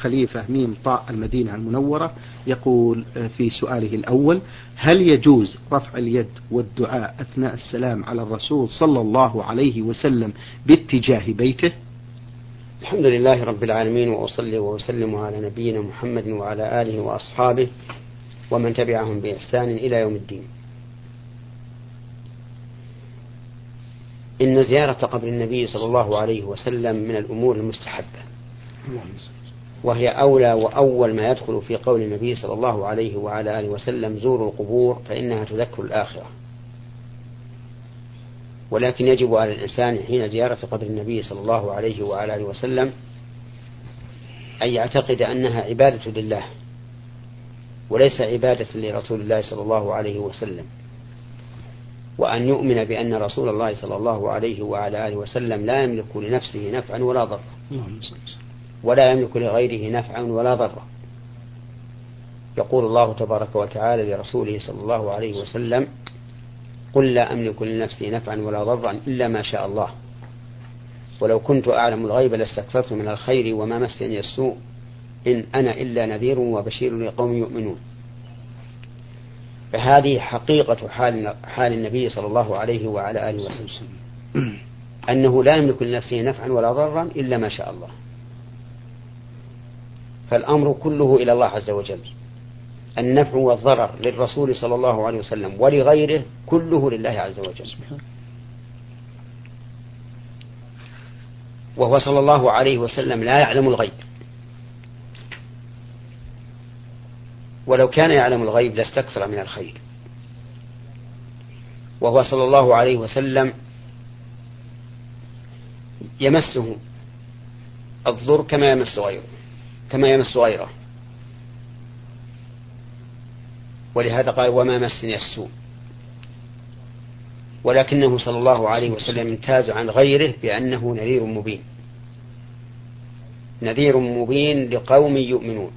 خليفة ميم طاء المدينة المنورة يقول في سؤاله الأول هل يجوز رفع اليد والدعاء أثناء السلام على الرسول صلى الله عليه وسلم باتجاه بيته؟ الحمد لله رب العالمين وأصلي وأسلم على نبينا محمد وعلى آله وأصحابه ومن تبعهم بإحسان إلى يوم الدين. إن زيارة قبر النبي صلى الله عليه وسلم من الأمور المستحبة. وهي أولى وأول ما يدخل في قول النبي صلى الله عليه وعلى آله وسلم زوروا القبور فإنها تذكر الآخرة. ولكن يجب على الإنسان حين زيارة قبر النبي صلى الله عليه وعلى آله وسلم أن يعتقد أنها عبادة لله وليس عبادة لرسول الله صلى الله عليه وسلم. وأن يؤمن بأن رسول الله صلى الله عليه وعلى آله وسلم لا يملك لنفسه نفعا ولا ضرا. ولا يملك لغيره نفعا ولا ضرا. يقول الله تبارك وتعالى لرسوله صلى الله عليه وسلم قل لا أملك لنفسي نفعا ولا ضرا إلا ما شاء الله. ولو كنت أعلم الغيب لاستكثرت من الخير وما مسني السوء. إن أنا إلا نذير وبشير لقوم يؤمنون. فهذه حقيقة حال, حال النبي صلى الله عليه وعلى آله وسلم. أنه لا يملك لنفسه نفعا ولا ضرا إلا ما شاء الله. فالأمر كله إلى الله عز وجل. النفع والضرر للرسول صلى الله عليه وسلم ولغيره كله لله عز وجل. وهو صلى الله عليه وسلم لا يعلم الغيب. ولو كان يعلم الغيب لاستكثر من الخير. وهو صلى الله عليه وسلم يمسه الضر كما يمس غيره. كما يمس غيره. ولهذا قال وما مسني السوء. ولكنه صلى الله عليه وسلم امتاز عن غيره بأنه نذير مبين. نذير مبين لقوم يؤمنون.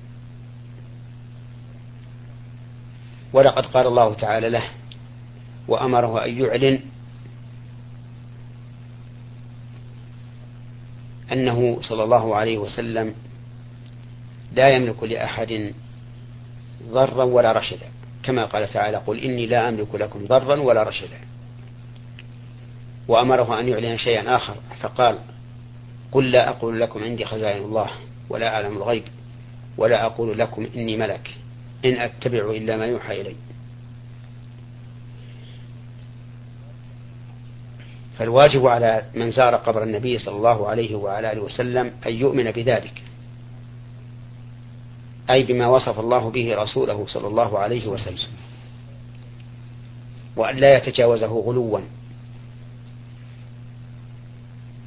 ولقد قال الله تعالى له وأمره أن يعلن أنه صلى الله عليه وسلم لا يملك لأحد ضرا ولا رشدا. كما قال تعالى قل إني لا أملك لكم ضرا ولا رشدا. وأمره أن يعلن شيئا آخر فقال قل لا أقول لكم عندي خزائن الله ولا أعلم الغيب ولا أقول لكم إني ملك إن أتبع إلا ما يوحى إلي. فالواجب على من زار قبر النبي صلى الله عليه وعلى آله وسلم أن يؤمن بذلك. أي بما وصف الله به رسوله صلى الله عليه وسلم. وأن لا يتجاوزه غلوا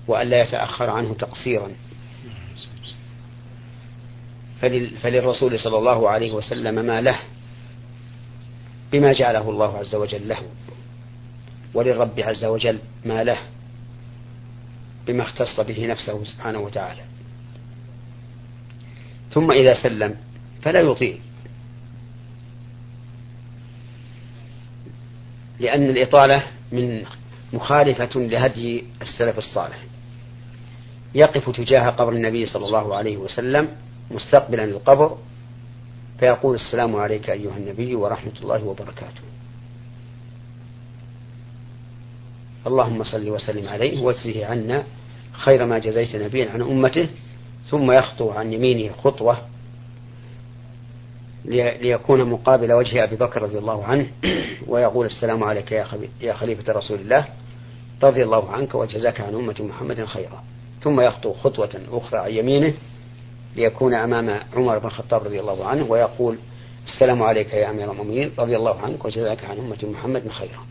وأن لا يتأخر عنه تقصيرا. فللرسول صلى الله عليه وسلم ما له بما جعله الله عز وجل له. وللرب عز وجل ما له بما اختص به نفسه سبحانه وتعالى. ثم إذا سلم فلا يطيل. لأن الإطالة من مخالفة لهدي السلف الصالح. يقف تجاه قبر النبي صلى الله عليه وسلم مستقبلا القبر فيقول السلام عليك أيها النبي ورحمة الله وبركاته. اللهم صل وسلم عليه وأجزه عنا خير ما جزيت نبيا عن أمته ثم يخطو عن يمينه خطوة ليكون مقابل وجه أبي بكر رضي الله عنه ويقول السلام عليك يا خليفة رسول الله رضي الله عنك وجزاك عن أمة محمد خيرا. ثم يخطو خطوة أخرى عن يمينه ليكون أمام عمر بن الخطاب رضي الله عنه ويقول السلام عليك يا أمير المؤمنين رضي الله عنك وجزاك عن أمة محمد خيرا.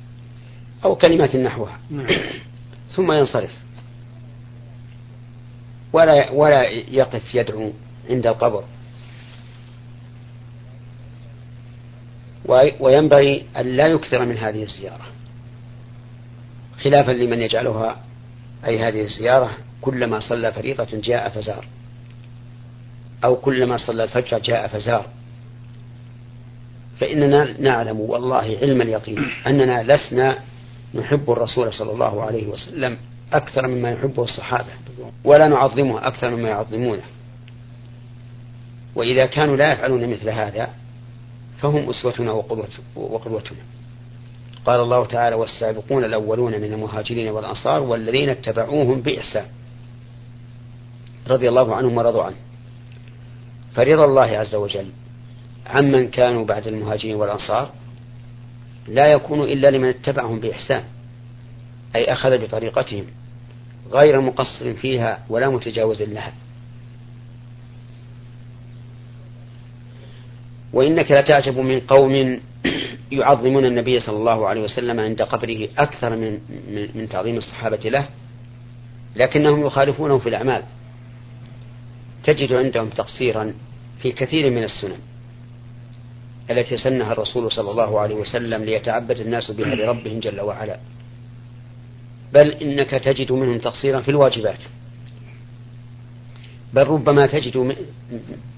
أو كلمات نحوها. ثم ينصرف. ولا ولا يقف يدعو عند القبر. وينبغي أن لا يكثر من هذه الزيارة. خلافا لمن يجعلها أي هذه الزيارة كلما صلى فريضة جاء فزار. أو كلما صلى الفجر جاء فزار. فإننا نعلم والله علم اليقين أننا لسنا نحب الرسول صلى الله عليه وسلم أكثر مما يحبه الصحابة ولا نعظمه أكثر مما يعظمونه. وإذا كانوا لا يفعلون مثل هذا فهم أسوتنا وقدوتنا. قال الله تعالى والسابقون الأولون من المهاجرين والأنصار والذين اتبعوهم بإحسان. رضي الله عنهم ورضوا عنه. فرضا الله عز وجل عمن كانوا بعد المهاجرين والأنصار لا يكون إلا لمن اتبعهم بإحسان أي أخذ بطريقتهم غير مقصر فيها ولا متجاوز لها. وإنك لتعجب من قوم يعظمون النبي صلى الله عليه وسلم عند قبره أكثر من, من تعظيم الصحابة له لكنهم يخالفونه في الأعمال. تجد عندهم تقصيرا في كثير من السنن التي سنها الرسول صلى الله عليه وسلم ليتعبد الناس بها لربهم جل وعلا. بل إنك تجد منهم تقصيرا في الواجبات. بل ربما تجد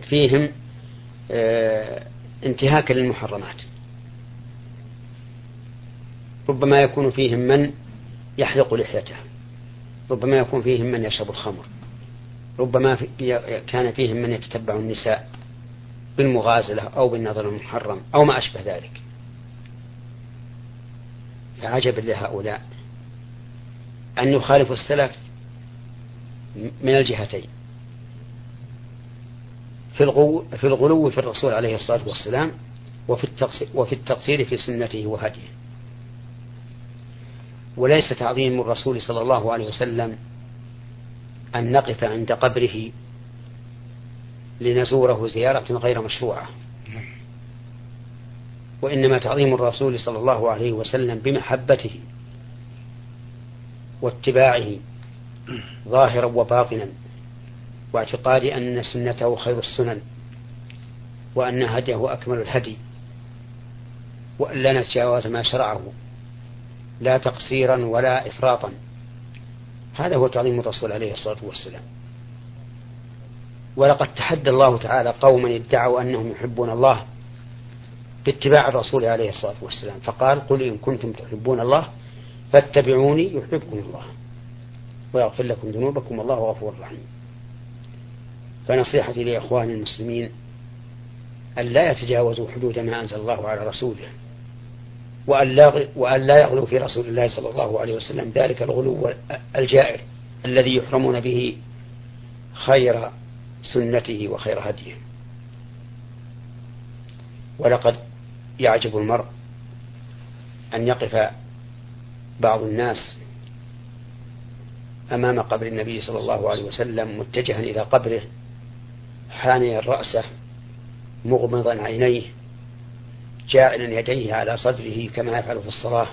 فيهم انتهاكا للمحرمات. ربما يكون فيهم من يحلق لحيته ربما يكون فيهم من يشرب الخمر. ربما كان فيهم من يتتبع النساء بالمغازلة أو بالنظر المحرم أو ما أشبه ذلك. فعجب لهؤلاء أن يخالفوا السلف من الجهتين. في الغلو في الغلو في الرسول عليه الصلاة والسلام وفي التقصير, وفي التقصير في سنته وهديه. وليس تعظيم الرسول صلى الله عليه وسلم أن نقف عند قبره لنزوره زيارة غير مشروعة. وإنما تعظيم الرسول صلى الله عليه وسلم بمحبته واتباعه ظاهرا وباطنا. واعتقاد أن سنته خير السنن وأن هديه أكمل الهدي وأن لا نتجاوز ما شرعه لا تقصيرا ولا إفراطا. هذا هو تعظيم الرسول عليه الصلاة والسلام. ولقد تحدى الله تعالى قوما ادعوا أنهم يحبون الله باتباع الرسول عليه الصلاة والسلام. فقال قل إن كنتم تحبون الله فاتبعوني يحببكم الله. ويغفر لكم ذنوبكم والله غفور رحيم. فنصيحتي لإخواني المسلمين أن لا يتجاوزوا حدود ما أنزل الله على رسوله وأن لا, وأن لا يغلوا في رسول الله صلى الله عليه وسلم ذلك الغلو الجائر الذي يحرمون به خير سنته وخير هديه. ولقد يعجب المرء أن يقف بعض الناس أمام قبر النبي صلى الله عليه وسلم متجها إلى قبره حانيا رأسه مغمضا عينيه جاعلا يديه على صدره كما يفعل في الصلاة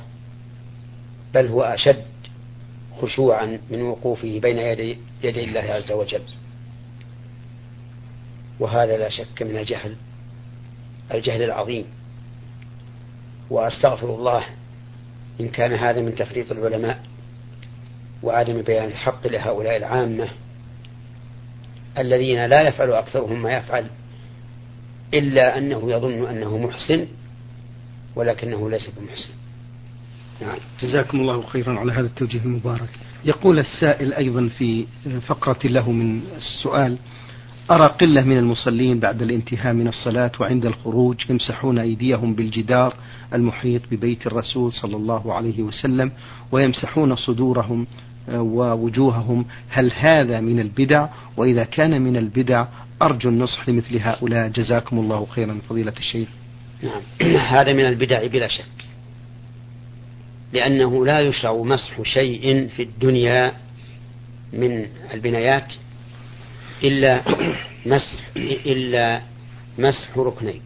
بل هو أشد خشوعا من وقوفه بين يدي, يدي الله عز وجل. وهذا لا شك من الجهل الجهل العظيم. وأستغفر الله إن كان هذا من تفريط العلماء وعدم بيان الحق لهؤلاء العامة الذين لا يفعل أكثرهم ما يفعل إلا أنه يظن أنه محسن ولكنه ليس بمحسن نعم. جزاكم الله خيرا على هذا التوجيه المبارك يقول السائل أيضا في فقرة له من السؤال أرى قلة من المصلين بعد الانتهاء من الصلاة وعند الخروج يمسحون أيديهم بالجدار المحيط ببيت الرسول صلى الله عليه وسلم ويمسحون صدورهم ووجوههم هل هذا من البدع؟ وإذا كان من البدع أرجو النصح لمثل هؤلاء. جزاكم الله خيرا فضيلة الشيخ. نعم. هذا من البدع بلا شك لأنه لا يشرع مسح شيء في الدنيا من البنايات إلا مسح إلا مسح ركنين.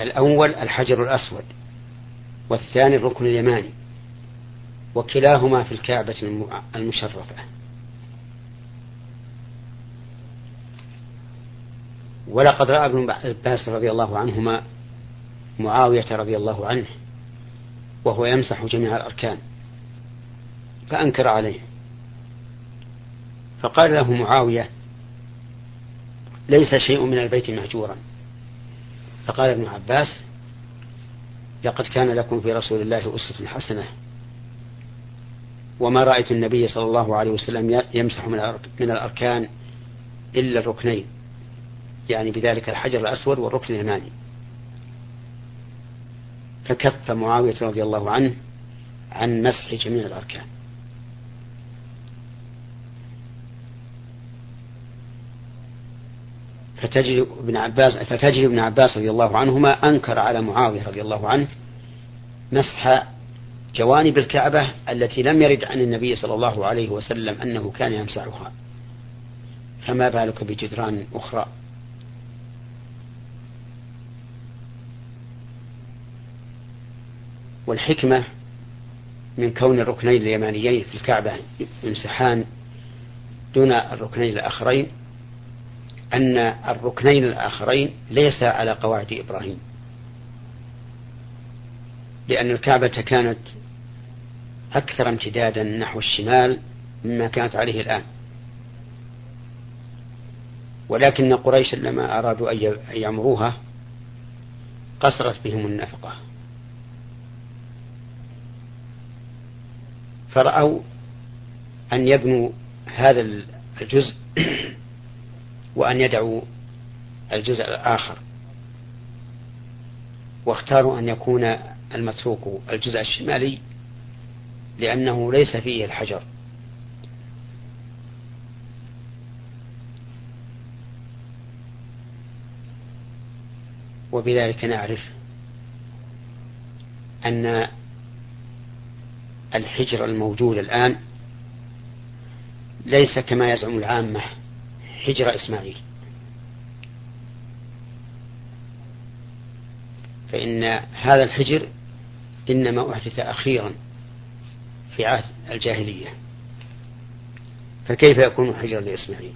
الأول الحجر الأسود والثاني الركن اليماني. وكلاهما في الكعبة المشرفة. ولقد رأى ابن عباس رضي الله عنهما معاوية رضي الله عنه وهو يمسح جميع الأركان فأنكر عليه. فقال له معاوية ليس شيء من البيت مهجورا. فقال ابن عباس لقد كان لكم في رسول الله أسوة حسنة. وما رأيت النبي صلى الله عليه وسلم يمسح من الأركان إلا الركنين يعني بذلك الحجر الأسود والركن اليماني. فكف معاوية رضي الله عنه عن مسح جميع الأركان. فتجد ابن عباس فتجد ابن عباس رضي الله عنهما أنكر على معاوية رضي الله عنه مسح جوانب الكعبة التي لم يرد عن النبي صلى الله عليه وسلم أنه كان يمسحها فما بالك بجدران أخرى؟ والحكمة من كون الركنين اليمانيين في الكعبة يمسحان دون الركنين الآخرين أن الركنين الآخرين ليس على قواعد إبراهيم. لأن الكعبة كانت أكثر امتدادا نحو الشمال مما كانت عليه الآن. ولكن قريش لما أرادوا أن يعمروها قصرت بهم النفقة. فرأوا أن يبنوا هذا الجزء وأن يدعوا الجزء الآخر. واختاروا أن يكون المتروك الجزء الشمالي لأنه ليس فيه الحجر. وبذلك نعرف أن الحجر الموجود الآن ليس كما يزعم العامة حجر إسماعيل. فإن هذا الحجر إنما أحدث أخيرا في عهد الجاهلية. فكيف يكون حجرا لإسماعيل؟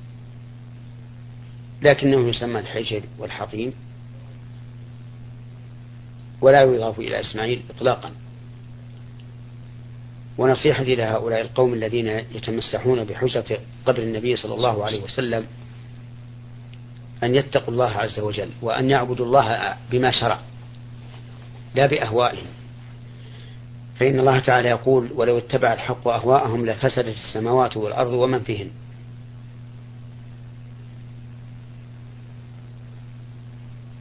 لكنه يسمى الحجر والحطيم ولا يضاف إلى إسماعيل إطلاقا. ونصيحتي لهؤلاء القوم الذين يتمسحون بحجرة قبر النبي صلى الله عليه وسلم أن يتقوا الله عز وجل وأن يعبدوا الله بما شرع لا بأهوائهم. فإن الله تعالى يقول ولو اتبع الحق أهواءهم لفسدت السماوات والأرض ومن فيهن.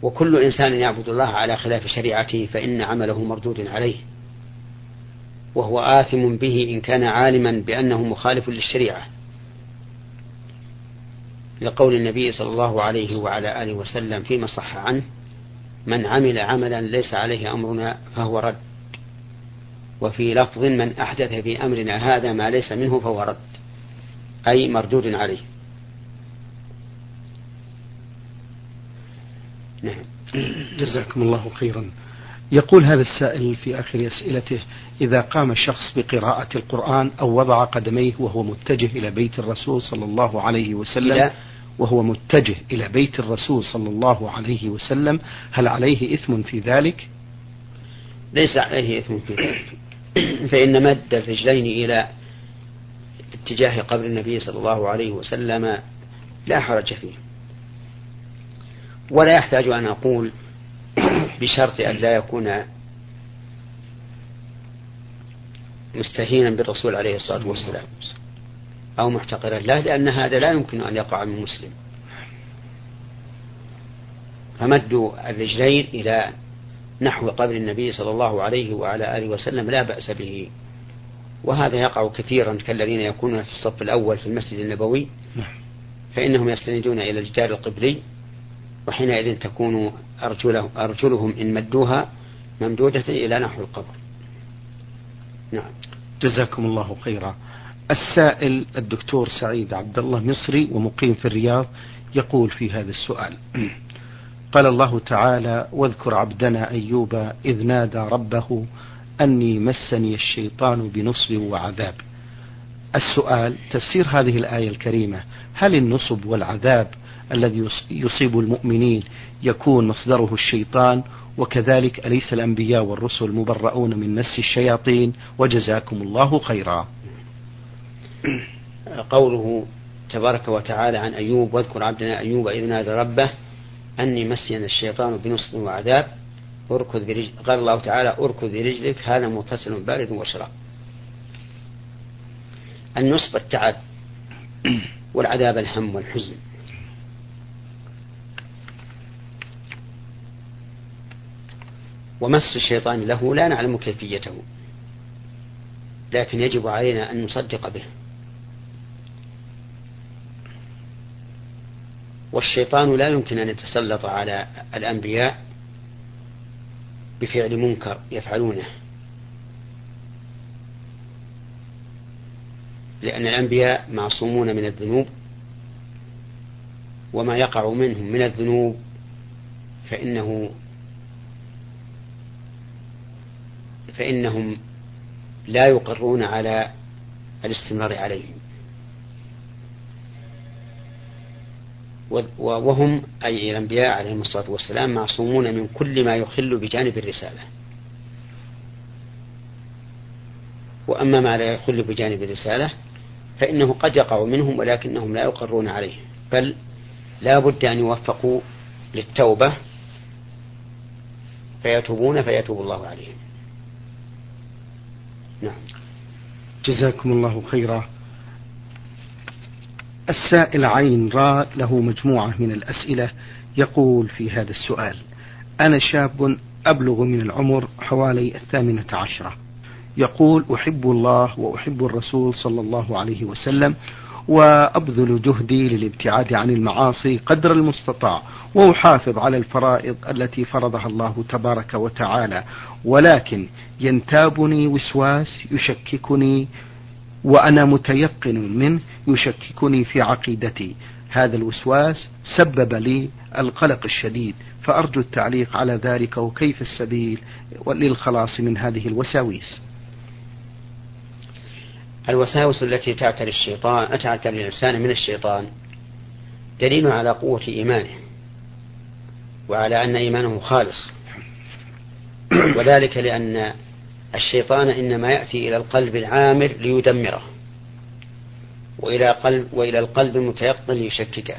وكل إنسان يعبد الله على خلاف شريعته فإن عمله مردود عليه. وهو آثم به إن كان عالما بأنه مخالف للشريعة. لقول النبي صلى الله عليه وعلى آله وسلم فيما صح عنه من عمل عملا ليس عليه أمرنا فهو رد. وفي لفظ من أحدث في أمرنا هذا ما ليس منه فهو رد. أي مردود عليه. نعم. جزاكم الله خيرا. يقول هذا السائل في آخر أسئلته إذا قام شخص بقراءة القرآن أو وضع قدميه وهو متجه إلى بيت الرسول صلى الله عليه وسلم وهو متجه إلى بيت الرسول صلى الله عليه وسلم هل عليه إثم في ذلك؟ ليس عليه إثم في ذلك. فإن مد الرجلين إلى اتجاه قبر النبي صلى الله عليه وسلم لا حرج فيه. ولا يحتاج أن أقول بشرط أن لا يكون مستهينا بالرسول عليه الصلاة والسلام أو محتقرا. له لأن هذا لا يمكن أن يقع من مسلم. فمد الرجلين إلى نحو قبر النبي صلى الله عليه وعلى آله وسلم لا بأس به. وهذا يقع كثيرا كالذين يكونون في الصف الأول في المسجد النبوي. نعم. فإنهم يستندون إلى الجدار القبلي وحينئذ تكون أرجلهم, أرجلهم إن مدوها ممدودة إلى نحو القبر. نعم. جزاكم الله خيرا. السائل الدكتور سعيد عبد الله مصري ومقيم في الرياض يقول في هذا السؤال. قال الله تعالى واذكر عبدنا أيوب إذ نادى ربه أني مسني الشيطان بنصب وعذاب. السؤال تفسير هذه الآية الكريمة هل النصب والعذاب الذي يصيب المؤمنين يكون مصدره الشيطان وكذلك أليس الأنبياء والرسل مبرؤون من مس الشياطين؟ وجزاكم الله خيرا. قوله تبارك وتعالى عن أيوب واذكر عبدنا أيوب إذ نادى ربه أني مسين الشيطان بنصب وعذاب اركض برجل قال الله تعالى اركض برجلك هذا مغتسل بارد وشراب. النصب التعب والعذاب الهم والحزن. ومس الشيطان له لا نعلم كيفيته لكن يجب علينا أن نصدق به. والشيطان لا يمكن أن يتسلط على الأنبياء بفعل منكر يفعلونه. لأن الأنبياء معصومون من الذنوب وما يقع منهم من الذنوب فإنه فإنهم لا يقرون على الاستمرار عليهم. وهم أي الأنبياء عليهم الصلاة والسلام معصومون من كل ما يخل بجانب الرسالة. وأما ما لا يخل بجانب الرسالة فإنه قد يقع منهم ولكنهم لا يقرون عليه. بل لا بد أن يوفقوا للتوبة فيتوبون فيتوب الله عليهم. نعم. جزاكم الله خيرا. السائل عين راء له مجموعة من الأسئلة يقول في هذا السؤال أنا شاب أبلغ من العمر حوالي الثامنة عشرة. يقول أحب الله وأحب الرسول صلى الله عليه وسلم وأبذل جهدي للابتعاد عن المعاصي قدر المستطاع وأحافظ على الفرائض التي فرضها الله تبارك وتعالى. ولكن ينتابني وسواس يشككني وأنا متيقن منه يشككني في عقيدتي. هذا الوسواس سبب لي القلق الشديد فأرجو التعليق على ذلك وكيف السبيل للخلاص من هذه الوساويس. الوساوس التي تعتري الشيطان تعتري الإنسان من الشيطان دليل على قوة إيمانه وعلى أن إيمانه خالص. وذلك لأن الشيطان إنما يأتي إلى القلب العامر ليدمره وإلى قلب وإلى القلب المتيقن ليشككه.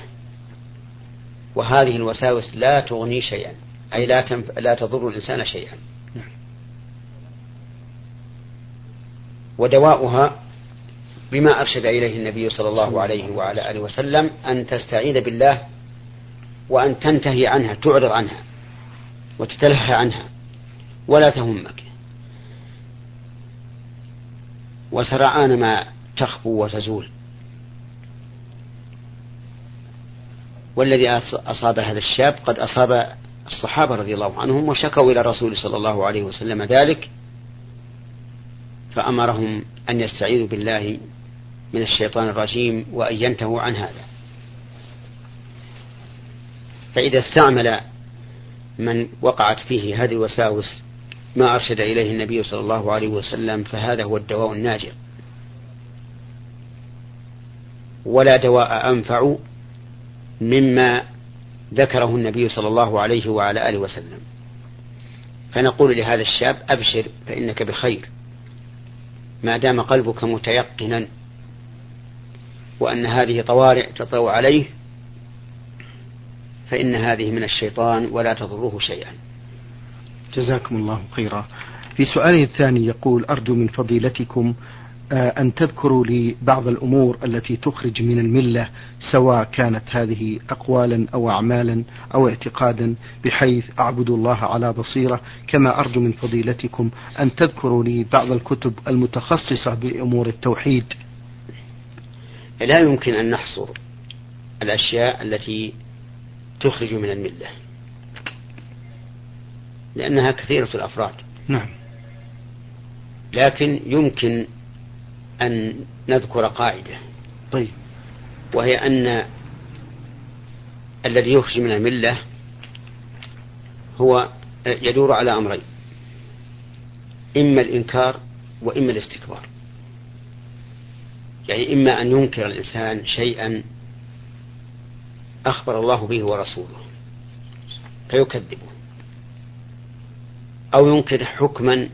وهذه الوساوس لا تغني شيئا أي لا تنف... لا تضر الإنسان شيئا. ودواؤها بما أرشد إليه النبي صلى الله عليه وعلى آله وسلم أن تستعيذ بالله وأن تنتهي عنها تعرض عنها وتتلهى عنها ولا تهمك. وسرعان ما تخبو وتزول. والذي أصاب هذا الشاب قد أصاب الصحابة رضي الله عنهم وشكوا إلى الرسول صلى الله عليه وسلم ذلك فأمرهم أن يستعيذوا بالله من الشيطان الرجيم وأن ينتهوا عن هذا. فإذا استعمل من وقعت فيه هذه الوساوس ما أرشد إليه النبي صلى الله عليه وسلم فهذا هو الدواء الناجع ولا دواء أنفع مما ذكره النبي صلى الله عليه وعلى آله وسلم. فنقول لهذا الشاب أبشر فإنك بخير. ما دام قلبك متيقنا وأن هذه طوارئ تطوى عليه فإن هذه من الشيطان ولا تضره شيئا. جزاكم الله خيرا. في سؤاله الثاني يقول أرجو من فضيلتكم آه، أن تذكروا لي بعض الأمور التي تخرج من الملة سواء كانت هذه أقوالا أو أعمالا أو اعتقادا بحيث أعبد الله على بصيرة. كما أرجو من فضيلتكم أن تذكروا لي بعض الكتب المتخصصة بأمور التوحيد. لا يمكن أن نحصر الأشياء التي تخرج من الملة. لأنها كثيرة الأفراد. نعم. لكن يمكن أن نذكر قاعدة. طيب. وهي أن الذي يخرج من الملة هو يدور على أمرين. إما الإنكار وإما الاستكبار. يعني إما أن ينكر الإنسان شيئا أخبر الله به ورسوله فيكذبه. أو ينكر حكما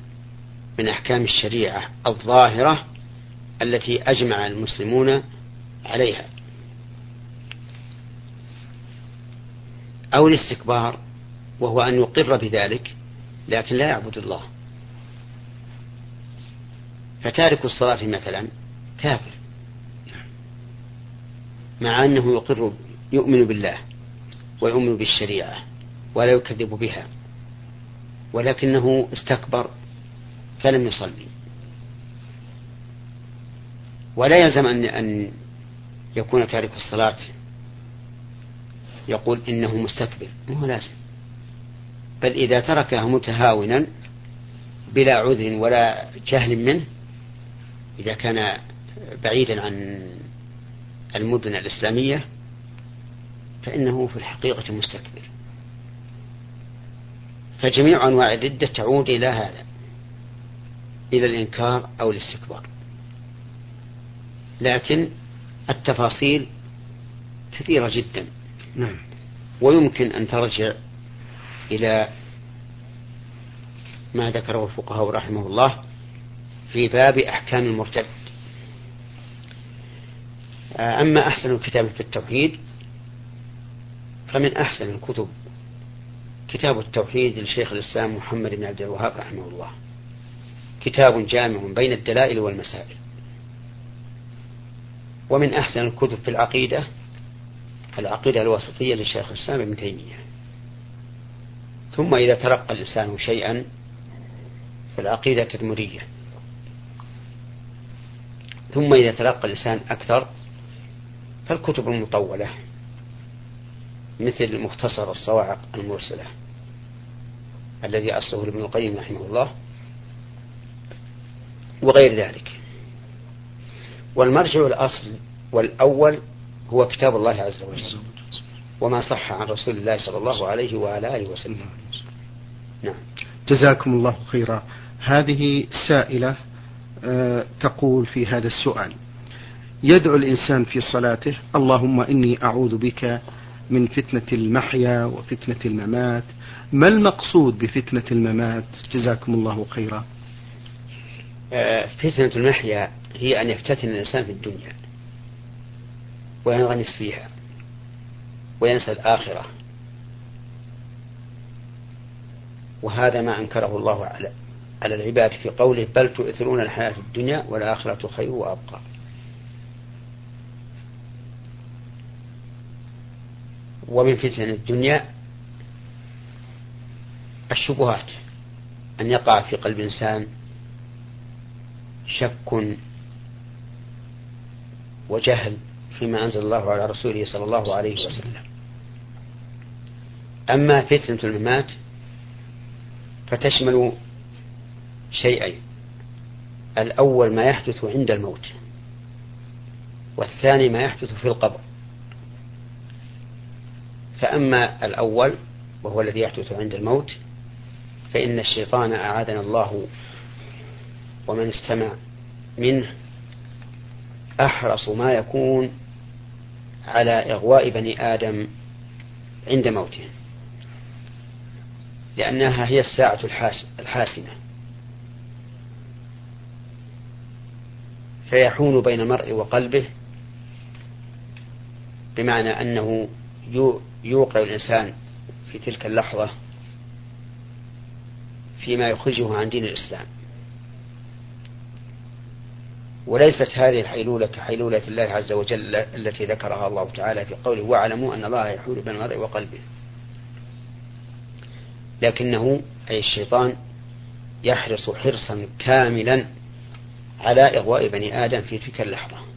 من أحكام الشريعة الظاهرة التي أجمع المسلمون عليها. أو الاستكبار وهو أن يقر بذلك لكن لا يعبد الله. فتارك الصلاة مثلا كافر. مع أنه يقر يؤمن بالله ويؤمن بالشريعة ولا يكذب بها. ولكنه استكبر فلم يصلي. ولا يلزم أن أن يكون تارك الصلاة يقول إنه مستكبر. هو لازم. بل إذا تركها متهاونا بلا عذر ولا جهل منه إذا كان بعيدا عن المدن الإسلامية فإنه في الحقيقة مستكبر. فجميع أنواع الردة تعود إلى هذا إلى الإنكار أو الاستكبار. لكن التفاصيل كثيرة جدا. نعم. ويمكن أن ترجع إلى ما ذكره الفقهاء رحمه الله في باب أحكام المرتد. أما أحسن الكتاب في التوحيد فمن أحسن الكتب كتاب التوحيد لشيخ الإسلام محمد بن عبد الوهاب رحمه الله. كتاب جامع بين الدلائل والمسائل. ومن أحسن الكتب في العقيدة العقيدة الوسطية لشيخ الإسلام ابن تيمية. ثم إذا تلقى الإنسان شيئا فالعقيدة التدمرية. ثم إذا تلقى الإنسان أكثر فالكتب المطولة مثل مختصر الصواعق المرسلة. الذي أصله ابن القيم رحمه الله وغير ذلك. والمرجع الأصل والأول هو كتاب الله عز وجل وما صح عن رسول الله صلى الله عليه وعلى آله وسلم. نعم. جزاكم الله خيرا. هذه سائلة أه تقول في هذا السؤال يدعو الإنسان في صلاته اللهم إني أعوذ بك من فتنة المحيا وفتنة الممات. ما المقصود بفتنة الممات؟ جزاكم الله خيرا. آه، فتنة المحيا هي أن يفتتن الإنسان في الدنيا وينغمس فيها وينسى الآخرة. وهذا ما أنكره الله على على العباد في قوله بل تؤثرون الحياة الدنيا والآخرة خير وأبقى. ومن فتن الدنيا الشبهات أن يقع في قلب إنسان شك وجهل فيما أنزل الله على رسوله صلى الله عليه وسلم. أما فتنة الممات فتشمل شيئين الأول ما يحدث عند الموت والثاني ما يحدث في القبر. فأما الأول وهو الذي يحدث عند الموت فإن الشيطان أعاذنا الله ومن استمع منه أحرص ما يكون على إغواء بني آدم عند موته لأنها هي الساعة الحاسمة. فيحون بين المرء وقلبه بمعنى أنه يوقع الإنسان في تلك اللحظة فيما يخرجه عن دين الإسلام. وليست هذه الحيلولة كحيلولة الله عز وجل التي ذكرها الله تعالى في قوله واعلموا أن الله يحول بين المرء وقلبه. لكنه أي الشيطان يحرص حرصا كاملا على إغواء بني آدم في تلك اللحظة.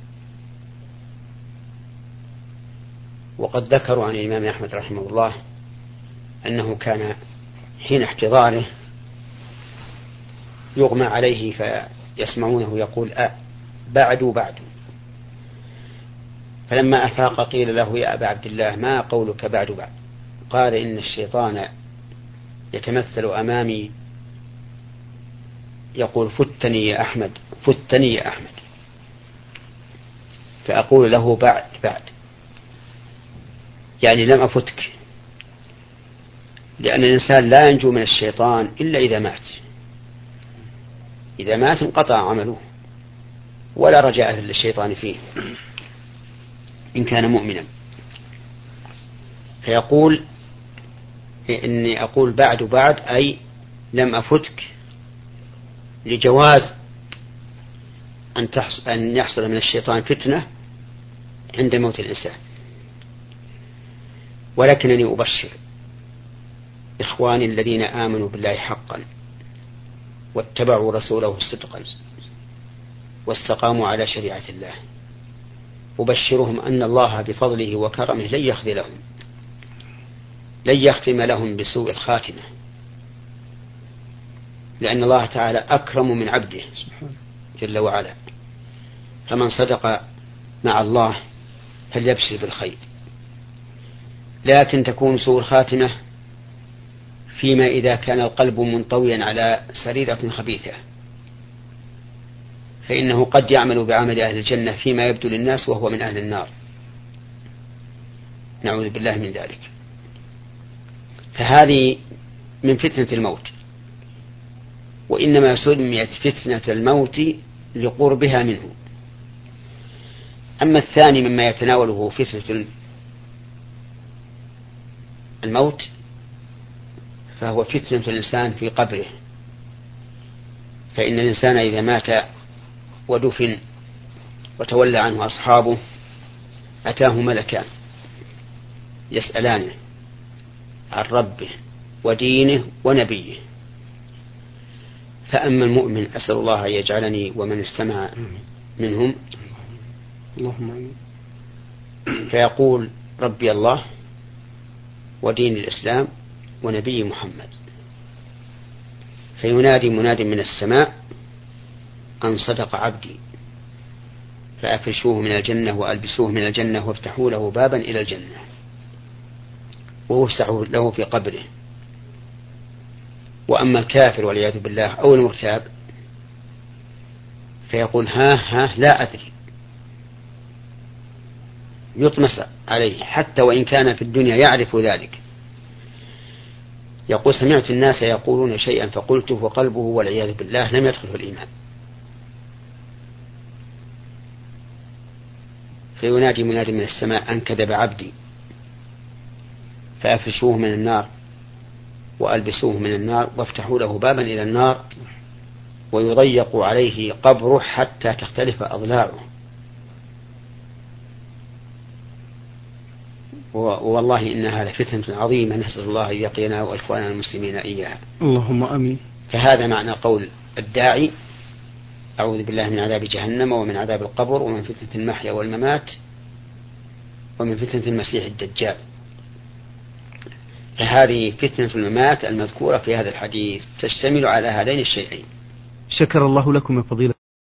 وقد ذكروا عن الإمام أحمد رحمه الله أنه كان حين احتضاره يغمى عليه فيسمعونه يقول أ بعد بعد فلما أفاق قيل له يا أبا عبد الله ما قولك بعد بعد؟ قال إن الشيطان يتمثل أمامي. يقول فتني يا أحمد فتني يا أحمد. فأقول له بعد بعد. يعني لم أفتك. لأن الإنسان لا ينجو من الشيطان إلا إذا مات. إذا مات انقطع عمله. ولا رجاء للشيطان فيه. إن كان مؤمنا. فيقول إني أقول بعد بعد أي لم أفتك. لجواز أن, أن يحصل من الشيطان فتنة عند موت الإنسان. ولكنني أبشر إخواني الذين آمنوا بالله حقا واتبعوا رسوله صدقا واستقاموا على شريعة الله. أبشرهم أن الله بفضله وكرمه لن يخذلهم لن يختم لهم بسوء الخاتمة لأن الله تعالى أكرم من عبده جل وعلا. فمن صدق مع الله فليبشر بالخير. لكن تكون سوء الخاتمة فيما إذا كان القلب منطويا على سريرة خبيثة. فإنه قد يعمل بعمل أهل الجنة فيما يبدو للناس وهو من أهل النار. نعوذ بالله من ذلك. فهذه من فتنة الموت. وإنما سميت فتنة الموت لقربها منه. أما الثاني مما يتناوله فتنة الموت فهو فتنة الإنسان في قبره. فإن الإنسان إذا مات ودفن وتولى عنه أصحابه أتاه ملكان يسألانه عن ربه ودينه ونبيه. فأما المؤمن أسأل الله أن يجعلني ومن استمع منهم. اللهم فيقول ربي الله ودين الإسلام ونبي محمد. فينادي مناد من السماء أن صدق عبدي. فأفرشوه من الجنة وألبسوه من الجنة وافتحوا له بابا إلى الجنة. ووسعوا له في قبره. وأما الكافر والعياذ بالله أو المرتاب فيقول ها ها لا أدري. يطمس عليه حتى وإن كان في الدنيا يعرف ذلك. يقول سمعت الناس يقولون شيئا فقلته وقلبه والعياذ بالله لم يدخله الإيمان. فينادي منادي من السماء أن كذب عبدي. فأفرشوه من النار وألبسوه من النار وافتحوا له بابا إلى النار ويضيق عليه قبره حتى تختلف أضلاعه. والله إنها لفتنة عظيمة. نسأل الله أن يقينا وإخواننا المسلمين إياها. اللهم أمين. فهذا معنى قول الداعي أعوذ بالله من عذاب جهنم ومن عذاب القبر ومن فتنة المحيا والممات ومن فتنة المسيح الدجال. فهذه فتنة الممات المذكورة في هذا الحديث تشتمل على هذين الشيئين. شكر الله لكم يا فضيلة